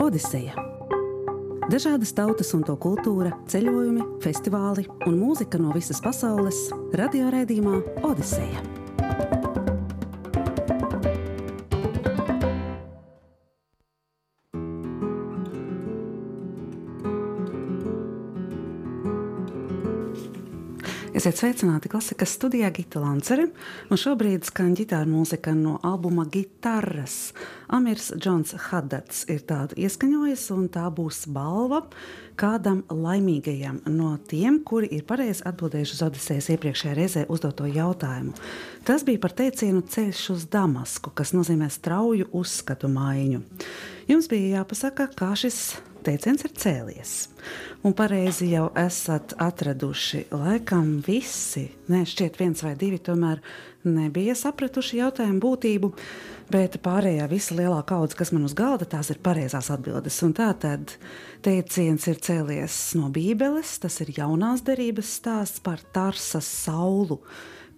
Odiseja. Dažādas tautas un to kultūra, ceļojumi, festivāli un mūzika no visas pasaules - radioraidījumā Odiseja. Esiet sveicināti klasikas studijā Gita Lancere, un šobrīd skan ģitāra mūzika no albuma Gitarras. Amirs Džons Haddats ir tādu ieskaņojis, un tā būs balva kādam laimīgajam no tiem, kuri ir pareizi atbildējuši uz Odisejas iepriekšējā reizē uzdoto jautājumu. Tas bija par teicienu ceļš uz Damasku, kas nozīmē strauju uzskatu maiņu. Jums bija jāpasaka, kā šis teiciens ir cēlies. Un pareizi jau esat atraduši. Laikam visi, ne šķiet, viens vai divi, tomēr nebija sapratuši jautājumu būtību. Bet pārējā visa lielā kaudze, kas man uz galda, tās ir pareizās atbildes. Un tā tad teiciens ir cēlies no Bībeles. Tas ir jaunās derības stāsts par Tarsas saulu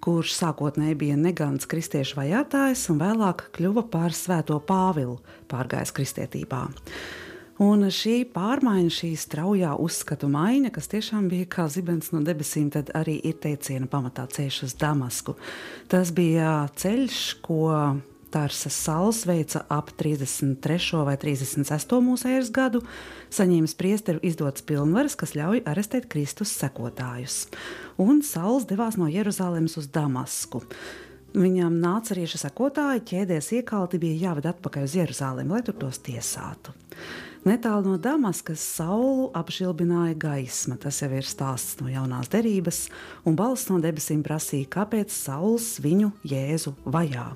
kurš sākotnēji bija negants kristiešu vajātājs un vēlāk kļuva par svēto Pāvilu, pārgājis kristietībā. Un šī pārmaiņa, šī straujā uzskatu maiņa, kas tiešām bija kā zibens no debesīm, tad arī ir teiciena pamatā ceļš uz Damasku. Tas bija ceļš, ko Tārsas Sāls veica ap 33. vai 36. mūsējas gadu, saņēmis priesteru izdotas pilnvaras, kas ļauj arestēt Kristus sekotājus. Un Sauls devās no Jeruzalemes uz Damasku. Viņam šie sekotāji, ķēdēs iekalti bija jāved atpakaļ uz Jeruzalemi, lai tur tos tiesātu. Netālu no Damaskas saulu apžilbināja gaisma. Tas jau ir stāsts no jaunās derības, un balss no debesīm prasīja, kāpēc saules viņu jēzu vajā.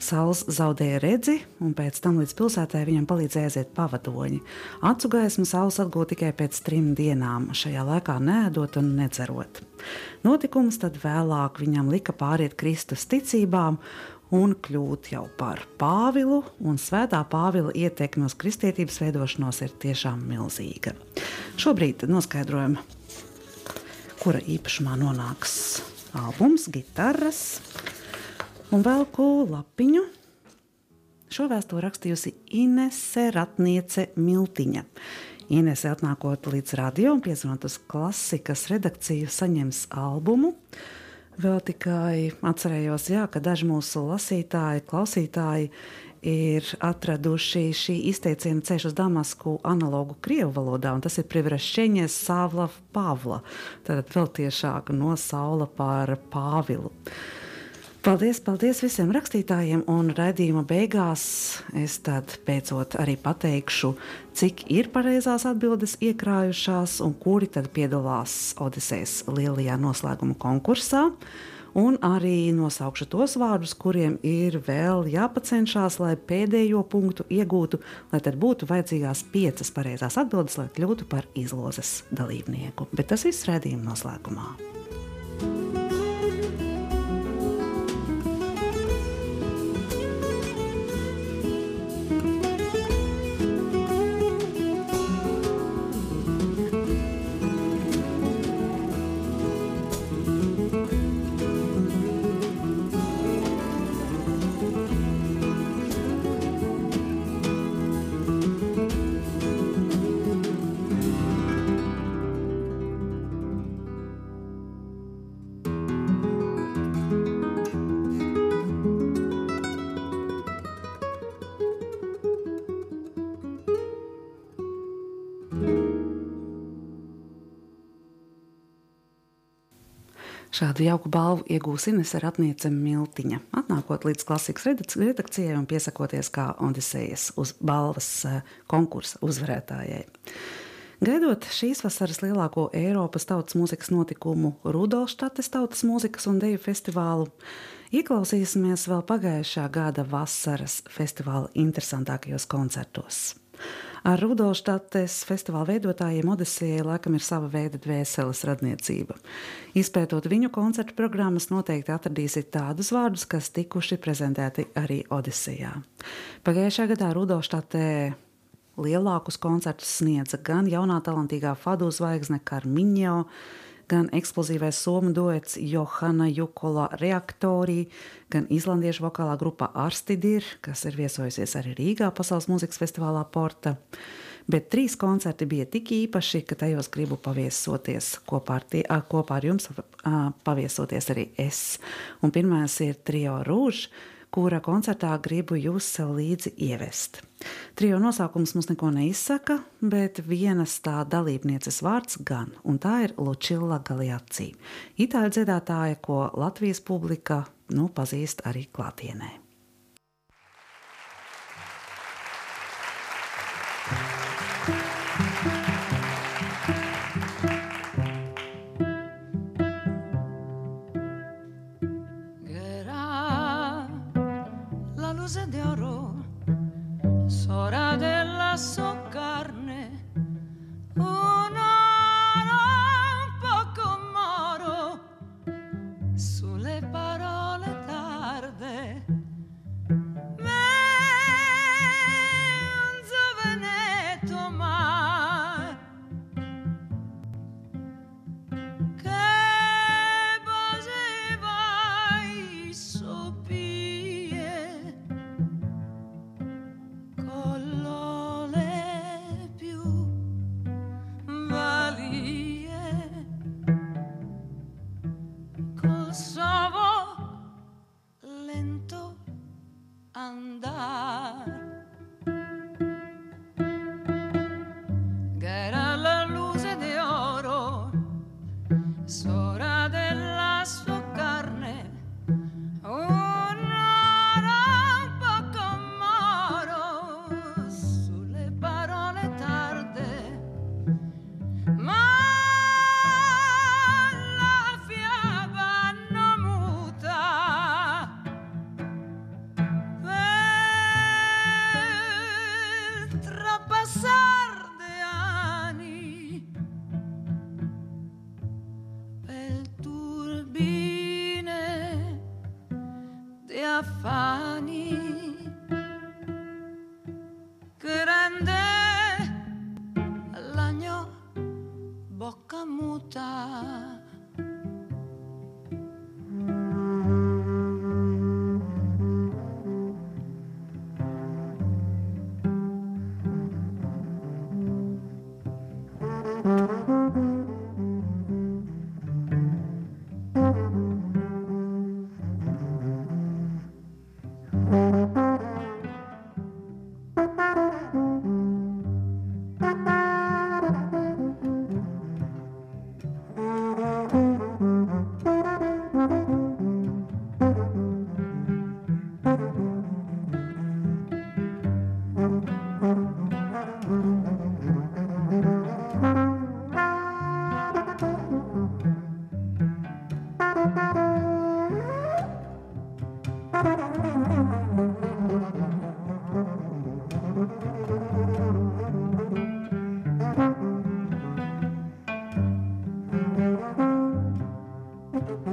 Sauls zaudēja redzi, un pēc tam līdz pilsētai viņam palīdzēja aiziet pavadoņi. Acu gaismu saules atgūta tikai pēc trim dienām, šajā laikā nēdot un nedzerot. Notikums tad vēlāk viņam lika pāriet Kristus ticībām, un kļūt jau par Pāvilu, un svētā Pāvila ietekme uz kristietības veidošanos ir tiešām milzīga. Šobrīd noskaidrojam, kura īpašumā nonāks albums, gitāras un velku lapiņu. Šo vēstuli rakstījusi Inese Ratniece Miltiņa. Inese atnākot līdz radio un piezvanot uz klasikas redakciju, saņems albumu. Vēl tikai atcerējos, jā, ka daži mūsu lasītāji, klausītāji ir atraduši šī izteiciena ceļš uz Damasku analogu krievu valodā, un tas ir Privrešķeņies Sāvla Pāvla. Tad vēl tiešāk no Saula par Pāvilu. Paldies, paldies visiem rakstītājiem, un raidījuma beigās es tad beidzot arī pateikšu, cik ir pareizās atbildes iekrājušās un kuri tad piedalās Odisejas lielajā noslēguma konkursā. Un arī nosaukšu tos vārdus, kuriem ir vēl jāpacenšas, lai pēdējo punktu iegūtu, lai tad būtu vajadzīgās piecas pareizās atbildes, lai kļūtu par izlozes dalībnieku. Bet tas viss redzējuma noslēgumā. Šādu jauku balvu iegūs Inese Ratniece Miltiņa, atnākot līdz klasikas redakcijai un piesakoties kā Odisejas uz balvas eh, konkursa uzvarētājai. Gaidot šīs vasaras lielāko Eiropas tautas mūzikas notikumu Rudolštates tautas mūzikas un deju festivālu, ieklausīsimies vēl pagājušā gada vasaras festivāla interesantākajos koncertos. Ar Rudolštates festivāla veidotājiem Odisejai laikam ir sava veida dvēseles radniecība. Izpētot viņu koncertu programmas, noteikti atradīsiet tādus vārdus, kas tikuši prezentēti arī Odisejā. Pagājušā gadā Rudolštatē lielākus koncertus sniedza gan jaunā talantīgā fadu zvaigzne Karmiņo, gan eksplozīvais somu duets Johana Jukola reaktorī, gan islandiešu vokālā grupa Arstidir, kas ir viesojusies arī Rīgā Pasaules mūzikas festivālā Porta. Bet trīs koncerti bija tik īpaši, ka tajos gribu paviesoties kopā ar, tie, kopā ar jums, paviesoties arī es. Un pirmais ir Trio Rūžs kura koncertā gribu jūs sev līdzi ievest. Trijo nosaukums mums neko neizsaka, bet vienas tā dalībnieces vārds gan, un tā ir Lučila Galiaci, itāļu dziedātāja, ko Latvijas publika nu, pazīst arī klātienē.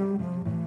Mm-hmm.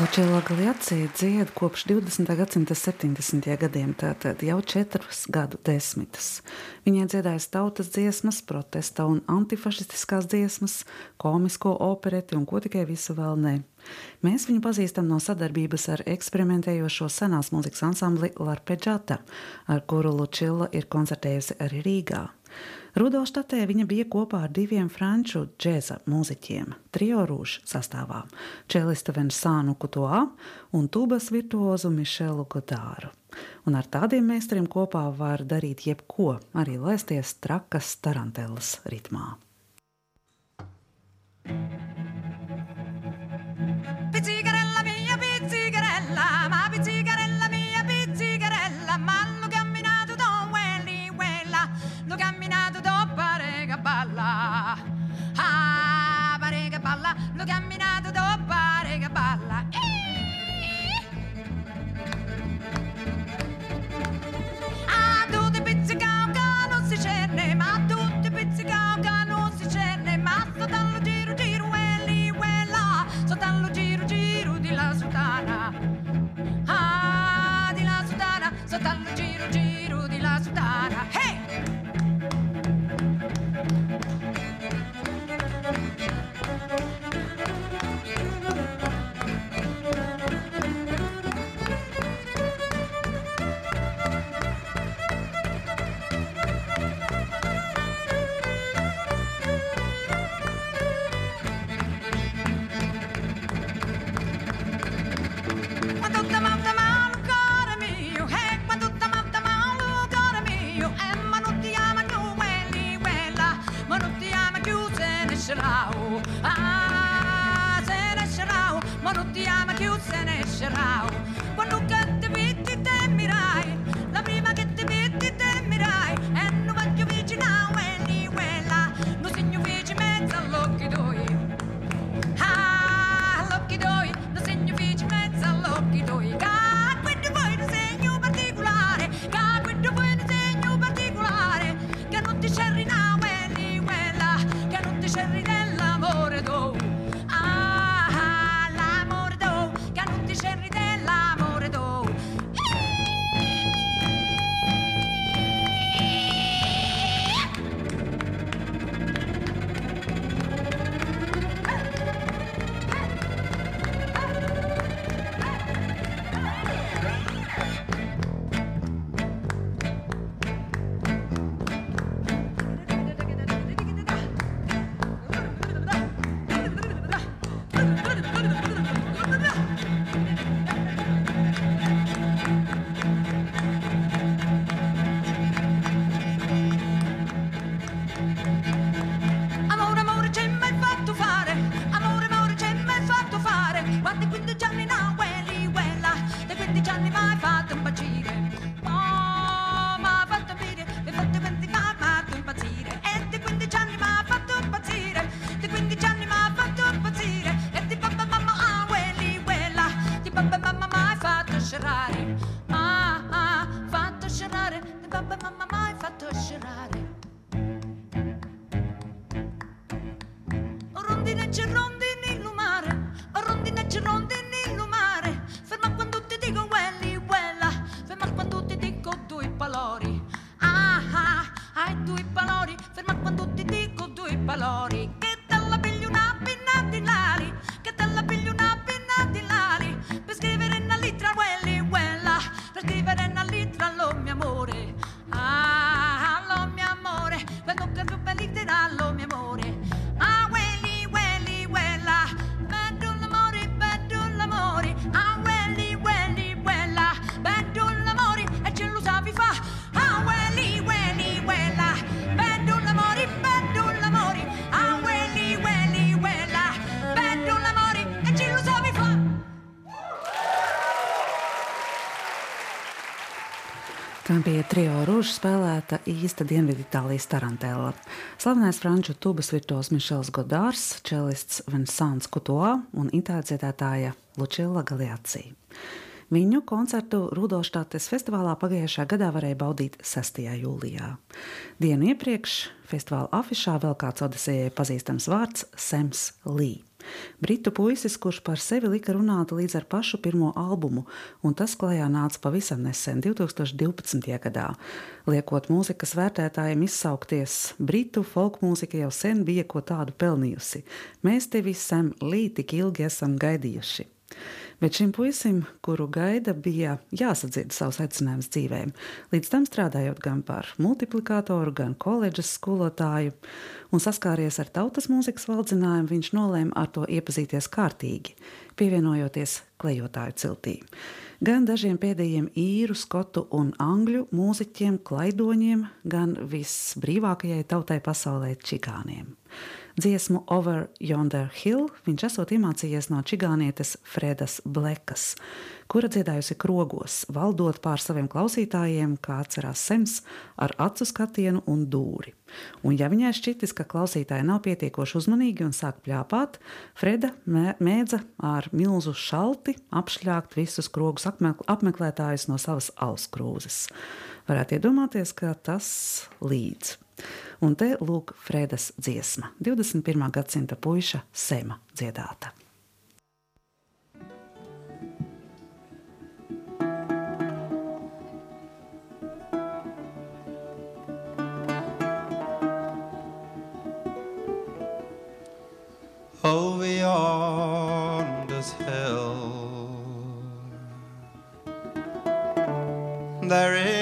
Lučēlā Galiacija dzied kopš 20. gadsimta 70. gadiem, tātad jau četras gadu desmitas. Viņai dziedājas tautas dziesmas, protesta un antifašistiskās dziesmas, komisko opereti un ko tikai visu vēl ne. Mēs viņu pazīstam no sadarbības ar eksperimentējošo senās mūzikas ansambli Larpedžata, ar kuru Lučila ir koncertējusi arī Rīgā. Rudolštatē viņa bija kopā ar diviem franču džēza mūziķiem, trio rūšu sastāvā - čelista Vensānu Kutoā un tubas virtuozu Mišelu Godāru. Un ar tādiem meistariem kopā var darīt jebko, arī lēsties trakas tarantelas ritmā. thank you bija trio rūža spēlēta īsta Dienviditālijas tarantēla. Slavenais franču tubas virtuos Mišels Godārs, čelists Vinsants Kutoa un itāļu dziedātāja Lučila Galiacija. Viņu koncertu Rudolštātes festivālā pagājušā gadā varēja baudīt 6. jūlijā. Dienu iepriekš festivāla afišā vēl kāds Odisējai pazīstams vārds Sems Līds. Britu puisis, kurš par sevi lika runāt līdz ar pašu pirmo albumu, un tas klajā nāca pavisam nesen, 2012. gadā. Liekot mūzikas vērtētājiem izsaukties, Britu folkmūzika jau sen bija ko tādu pelnījusi. Mēs tevi, Sam, lī tik ilgi esam gaidījuši. Bet šim puisim, kuru gaida, bija jāsadzird savs aicinājums dzīvēm. Līdz tam strādājot gan par multiplikātoru, gan koledžas skolotāju, un saskāries ar tautas mūzikas valdzinājumu, viņš nolēma ar to iepazīties kārtīgi, pievienojoties klejotāju ciltī. Gan dažiem pēdējiem īru, skotu un angļu mūziķiem, klaidoņiem, gan visbrīvākajai tautai pasaulē čigāniem. Dziesmu Over Yonder Hill viņš esot iemācījies no čigānietes Fredas Blekas, kura dziedājusi krogos, valdot pār saviem klausītājiem, kā atcerās Sems, ar acu skatienu un dūri. Un, ja viņai šķitis, ka klausītāji nav pietiekoši uzmanīgi un sāk pļāpāt, Freda mēdza ar milzu šalti apšļākt visus krogus apmeklētājus no savas alskrūzes. Varētu iedomāties, ka tas līdz. Un te lūk Fredas dziesma, 21. gadsimta puiša Sema dziedāta. over yonder's hill. There is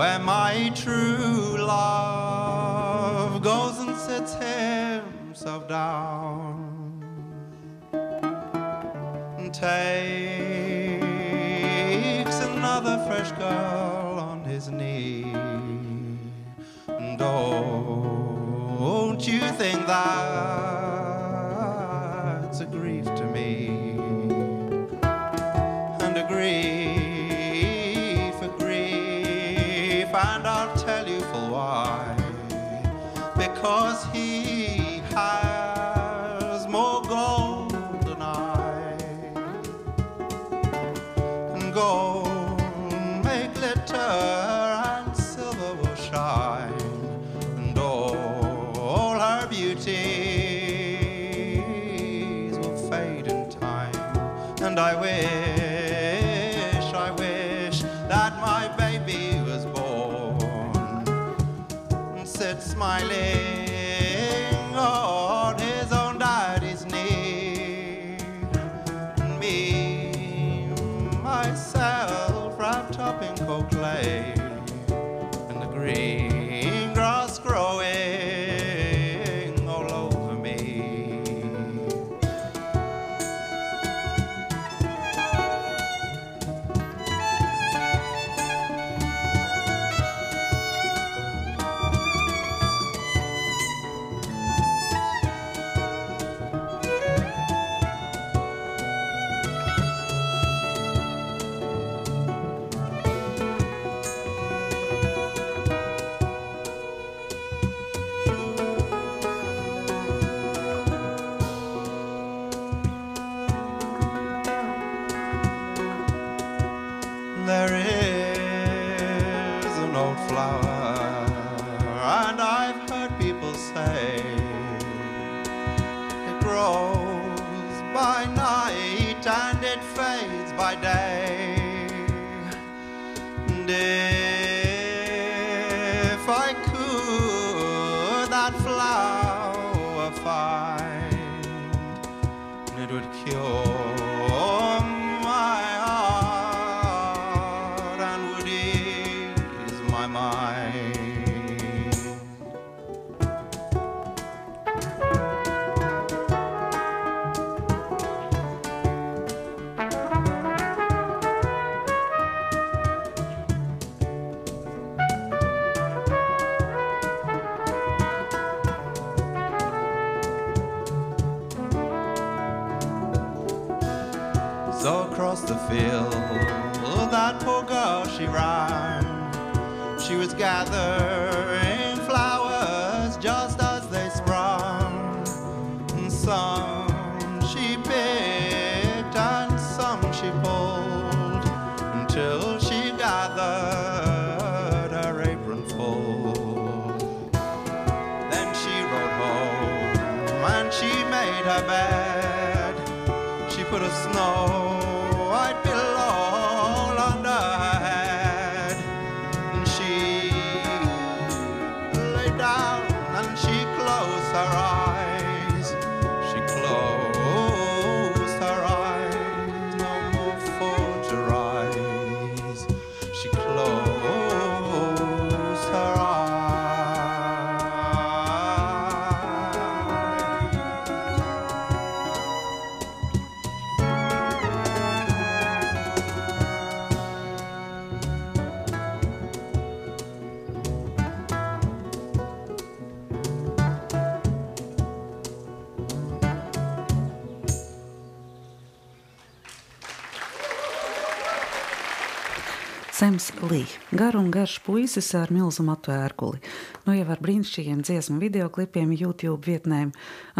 where my true love goes and sits himself down and takes another fresh girl on his knee. Don't you think that's a grief to me? Because he has more gold than I. And gold make glitter and silver will shine and all her beauties will fade in time. And I wish, I wish that my baby was born and sit smiling gathering Lī, garu un garš puisis ar milzu matu ērkuli, nu jau ar brīnišķīgiem dziesmu videoklipiem, YouTube vietnēm,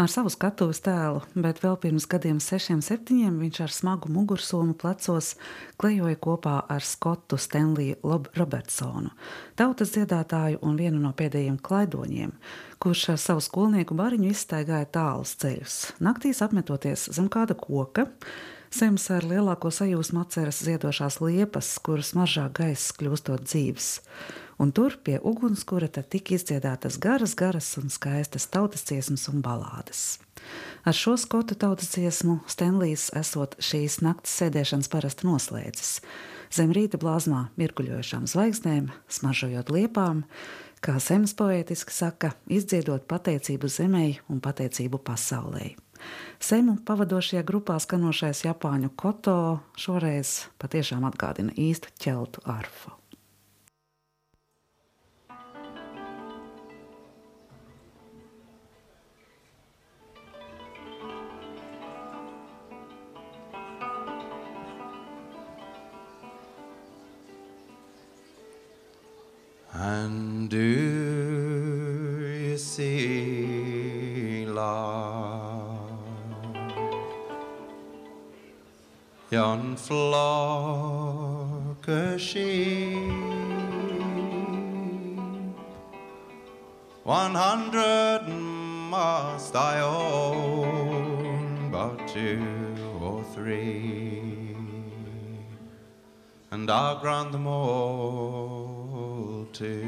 ar savu skatuves tēlu, bet vēl pirms gadiem sešiem, septiņiem viņš ar smagu mugursomu plecos klejoja kopā ar Skotu Stenliju Robertsonu, tautas dziedātāju un vienu no pēdējiem klaidoņiem, kurš ar savu skolnieku bariņu izstaigāja tālus ceļus, naktīs apmetoties zem kāda koka, Sems ar lielāko sajūsmu atceras ziedošās liepas, kuras mažā gaisa kļūstot dzīves. Un tur pie ugunskura tika izdziedātas garas, garas un skaistas tautas dziesmas un balādes. Ar šo skotu tautas dziesmu Stenlijs esot šīs naktas sēdēšanas parasti noslēdzis. Zem rīta blāzmā mirkuļojošām zvaigznēm, smaržojot liepām, kā Sems poētiski saka, izdziedot pateicību zemē un pateicību pasaulē. Semu pavadošajā grupā skanošais Japāņu koto šoreiz patiešām atgādina īstu ķeltu arfu. And do you see Yon flock of sheep, one hundred must I own, but two or three. And I'll grant them all to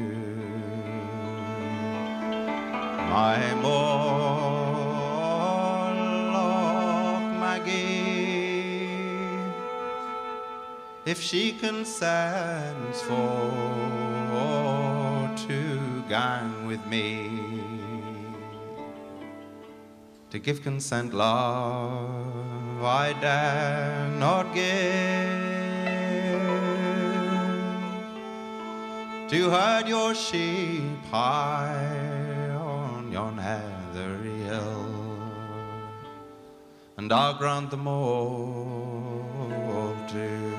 my Morlock Maggie, if she consents for to gang with me. To give consent, love, I dare not give. To herd your sheep high on yon heather hill, and I'll grant them all to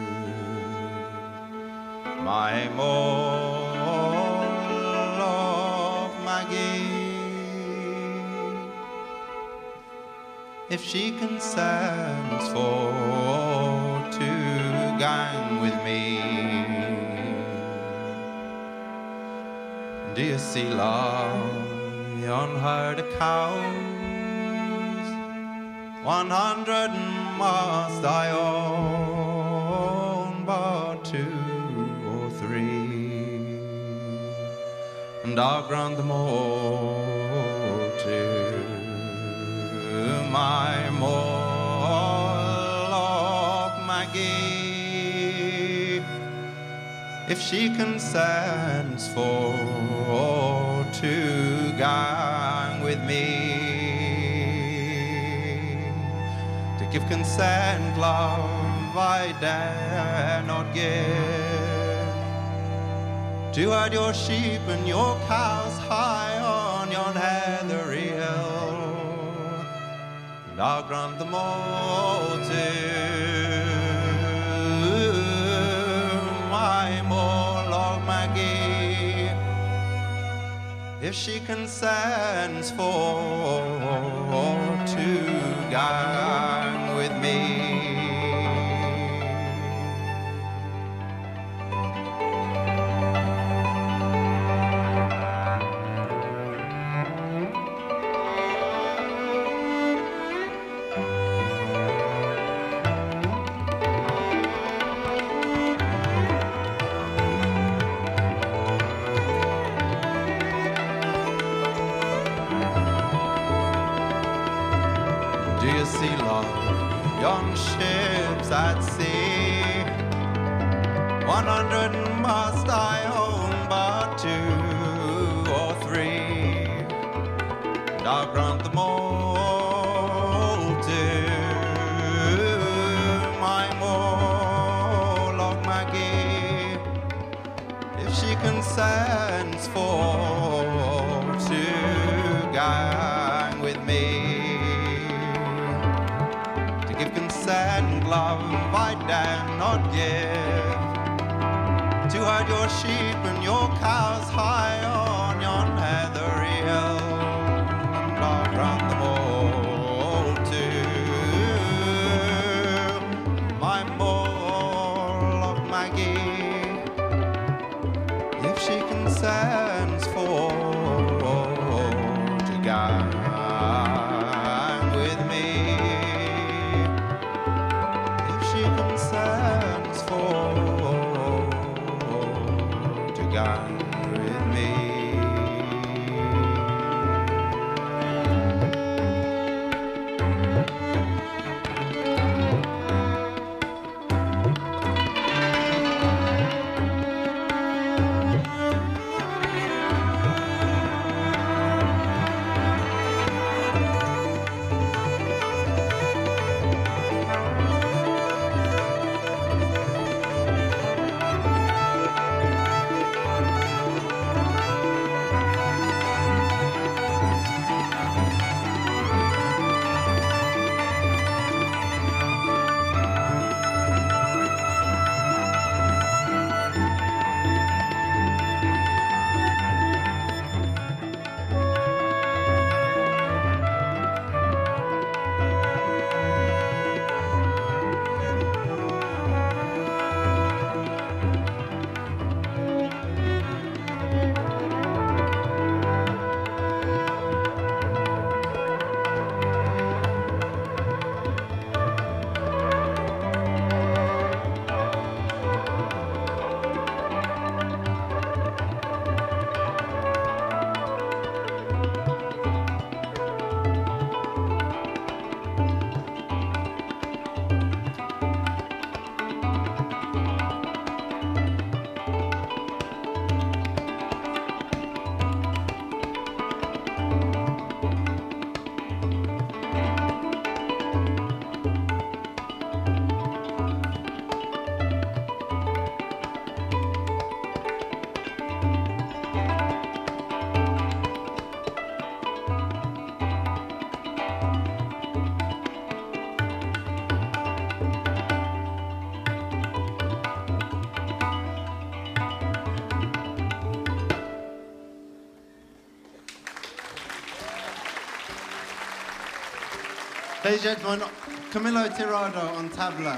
my Morlock Maggie if she consents for to gang with me. Do you see love on herd of cows? One hundred must I own, but two and I'll grant them all to my Morlock Maggie if she consents for to gang with me to give consent love I dare not give to herd your sheep and your cows high on yon heathery hill. And I'll grant them all to my Morlock Maggie. If she consents for to gang lips I'd see. 100 must I hold. To herd your sheep and your cows high Ladies and gentlemen, Camillo Tirado on tabla.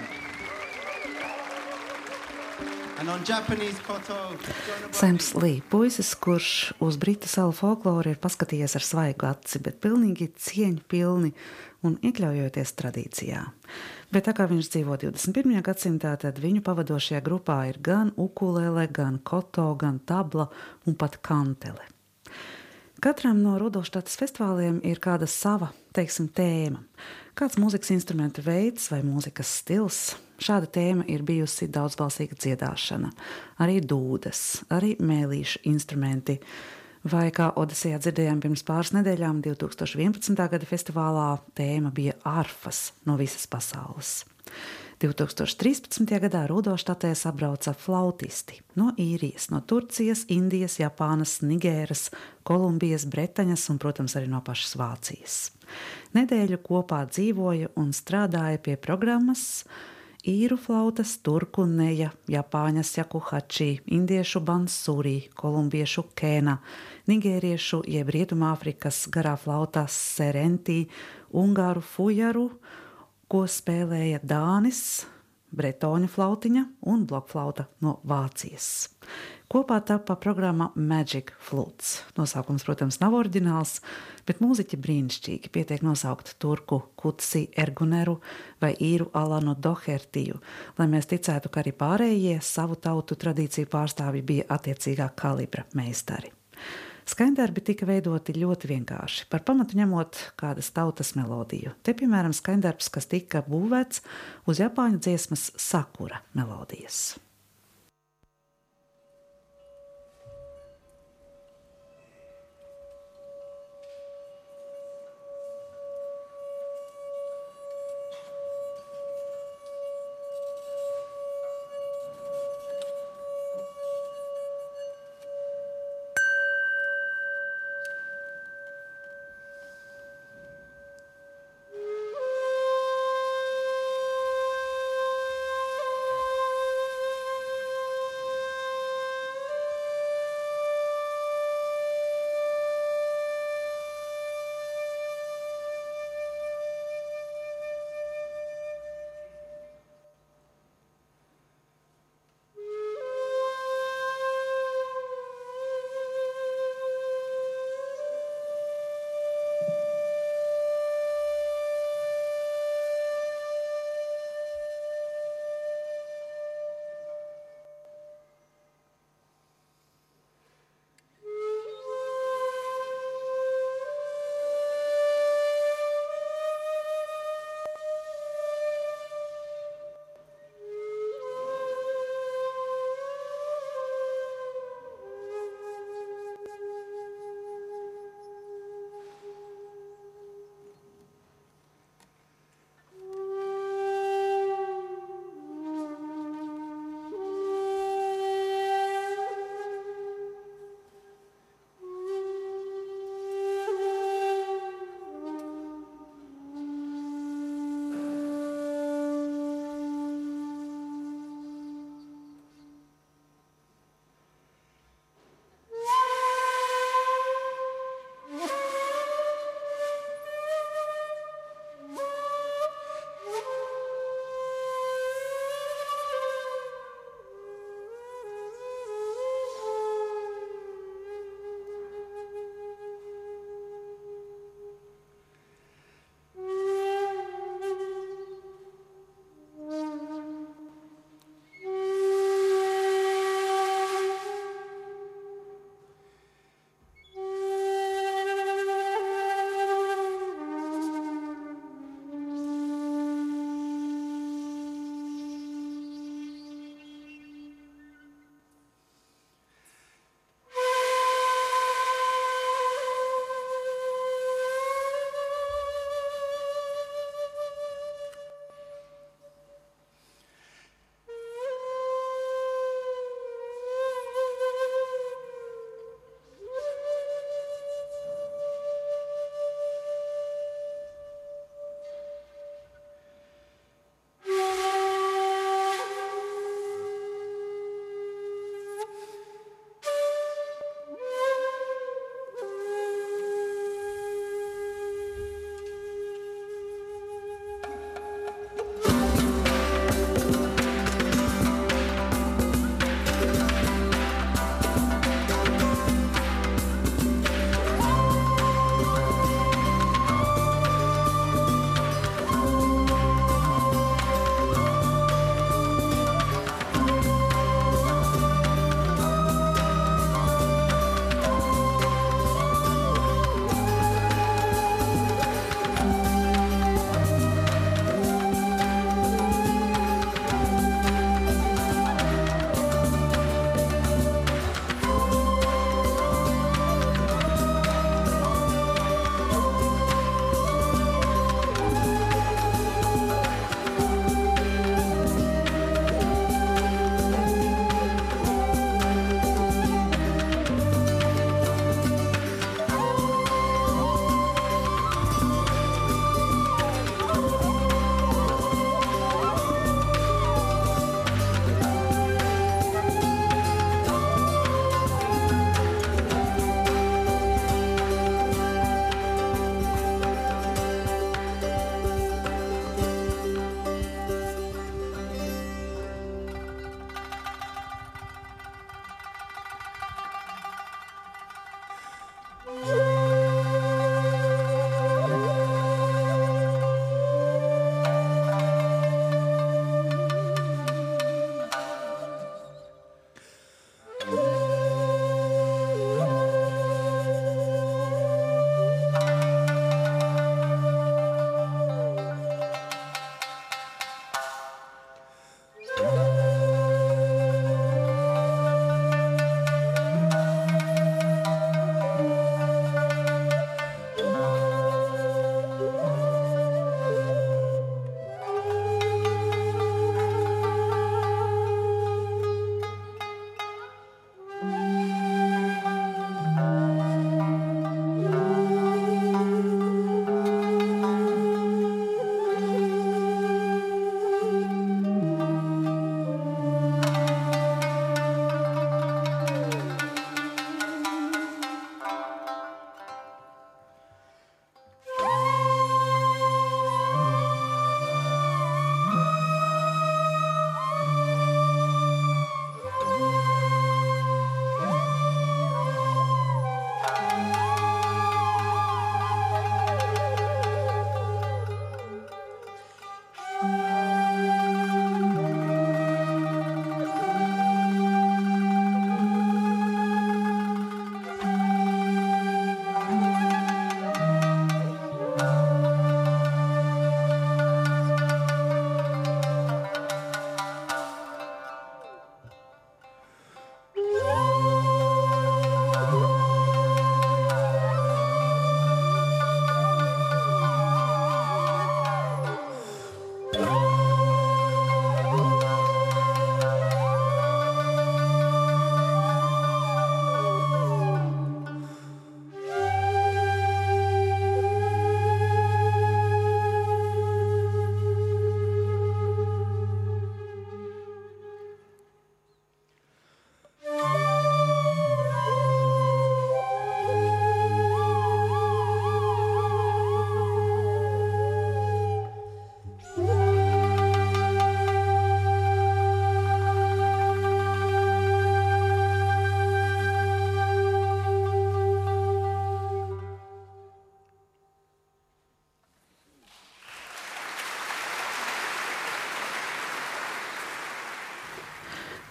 And on Japanese koto, Jonah Sams Lī, puisis, kurš uz Britu salu folkloru ir paskatījies ar svaigu aci, bet pilnīgi cieņpilni un iekļaujoties tradīcijā. Bet tā kā viņš dzīvo 21. gadsimtā, tad viņu pavadošajā grupā ir gan ukulele, gan koto, gan tabla un pat kantele. Katram no Rudolštātas festivāliem ir kāda sava, teiksim, tēma. Kāds mūzikas instrumenta veids vai mūzikas stils. Šāda tēma ir bijusi daudzbalsīga dziedāšana, arī dūdas, arī mēlīšu instrumenti. Vai kā Odisejā dzirdējām pirms pāris nedēļām, 2011. gada festivālā tēma bija arfas no visas pasaules. 2013. gadā Rudolštatē sabrauca flautisti no īrijas, no Turcijas, Indijas, Japānas, Nigēras, Kolumbijas, Bretaņas un, protams, arī no pašas Vācijas. Nedēļu kopā dzīvoja un strādāja pie programmas īru flautas, turku neja, japāņas jakuhači, indiešu bansūri, kolumbiešu kēna, nigēriešu jeb rietumāfrikas garā flautās serentī, ungāru fujaru, ko spēlēja Dānis, Bretoņa flautiņa un blokflauta no Vācijas. Kopā tapā programma Magic Flutes. Nosaukums, protams, nav oriģināls, bet mūziķi brīnišķīgi pietiek nosaukt turku Kutsi Erguneru vai īru Alanu Dohertiju, lai mēs ticētu, ka arī pārējie savu tautu tradīciju pārstāvji bija attiecīgā kalibra meistari. Skaņdarbi tika veidoti ļoti vienkārši, par pamatu ņemot kādas tautas melodiju. Te, piemēram, skaņdarbs, kas tika būvēts uz Japāņu dziesmas sakura melodijas.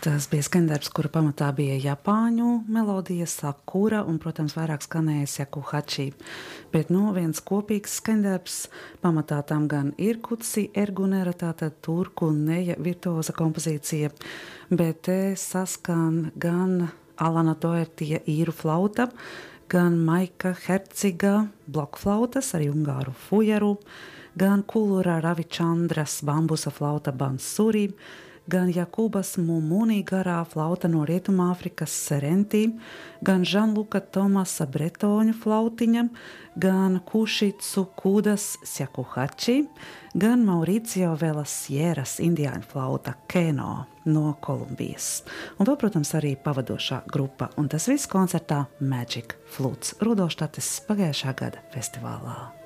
Tas bija skandarbs, kura pamatā bija Japāņu melodija, sakura un, protams, vairāk skanēja Sekuhači. Bet, nu, viens kopīgs skandarbs, pamatā tam gan ir kutsi ergunera, tātad turku un neja virtuoza kompozīcija, bet te saskan gan Alana Doertija īru flauta, gan Maika Herciga blokflautas, arī ungāru fujaru, gan Kulura Ravičandras bambusa flauta Bansuri, gan Jakubas Mumuni garā flauta no Rietumāfrikas Serentī, gan Žanluka Tomasa Bretoņu flautiņa, gan Kušicu Kudas Sjakuhači, gan Mauricio Velas Sieras indiāņu flauta Keno no Kolumbijas. Un vēl, protams, arī pavadošā grupa, un tas viss koncertā Magic Flutes Rudoštates pagājušā gada festivālā.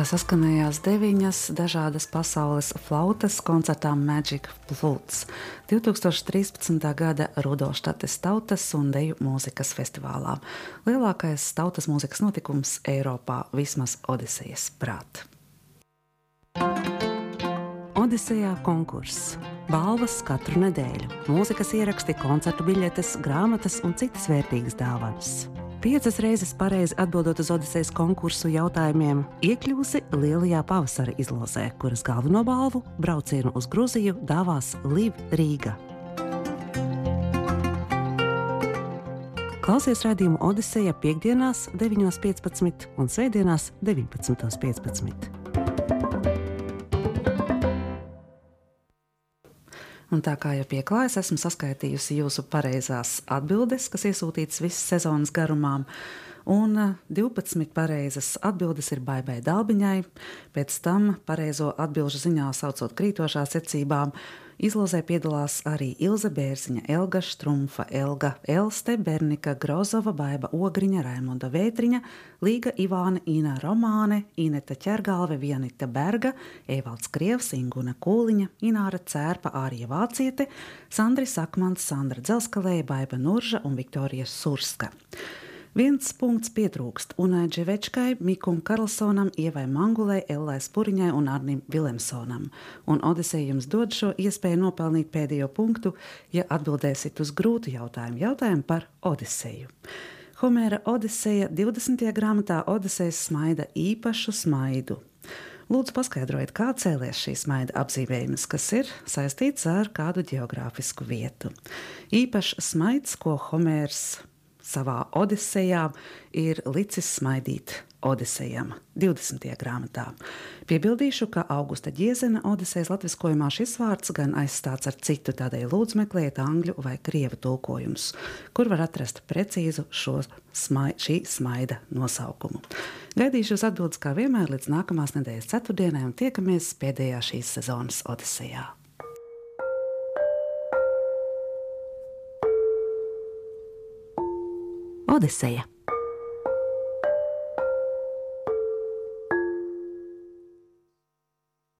Tā saskanējās deviņas dažādas pasaules flautas koncertā Magic Flutes 2013. gada Rudolštates tautas un deju mūzikas festivālā. Lielākais tautas mūzikas notikums Eiropā vismaz Odisejas prāt. Odisejā konkurss. Balvas katru nedēļu, mūzikas ieraksti, koncertu biļetes, grāmatas un citas vērtīgas dāvanas. Piecas reizes pareizi atbildot uz Odisejas konkursu jautājumiem, iekļūsi Lielajā pavasara izlozē, kuras galveno balvu braucienu uz Grūziju dāvās Liv Rīga. Klausies redzējumu Odiseja piekdienās, 9.15 un svētdienās, 19.15. Un tā kā jau pieklājas, esmu saskaitījusi jūsu pareizās atbildes, kas iesūtītas visas sezonas garumā. Un 12 eh, pareizas atbildes ir baigai dalbiņai, pēc tam pareizo atbildžu ziņā saucot krītošā secībā Izlozē piedalās arī Ilze Bērziņa, Elga Štrumfa, Elga Elste, Bernika Grozova, Baiva Ogriņa, Raimonda Vētriņa, Līga Ivāna, Ina Romāne, Ineta Ķergalve, Vienita Berga, Evalds Krievs, Inguna Kūliņa, Ināra Cērpa, Ārija Vāciete, Sandri Sakmans, Sandra Dzelskalēja, Baiva Nurža un Viktorija Surska. Viens punkts pietrūkst Unai Dževečkai, Mikum Karlsonam, Ievai Mangulai, Ellai Spuriņai un Arnim Vilemsonam. Un Odiseja jums dod šo iespēju nopelnīt pēdējo punktu, ja atbildēsiet uz grūtu jautājumu, jautājumu par Odiseju. Homēra Odiseja 20. grāmatā Odisejas smaida īpašu smaidu. Lūdzu, paskaidrojiet, kā cēlies šī smaida apzīmējums, kas ir saistīts ar kādu geogrāfisku vietu. Īpašs smaids, ko Homērs savā Odisejā ir licis smaidīt Odisejam 20. grāmatā. Piebildīšu, ka Augusta Giezena Odisejas latviskojumā šis vārds gan aizstāts ar citu, tādēļ lūdzu meklējiet angļu vai krievu tulkojumus, kur var atrast precīzu šo smai, šī smaida nosaukumu. Gaidīšu jūs atbildes kā vienmēr līdz nākamās nedēļas ceturtdienai un tiekamies pēdējā šīs sezonas Odisejā. Odiseja.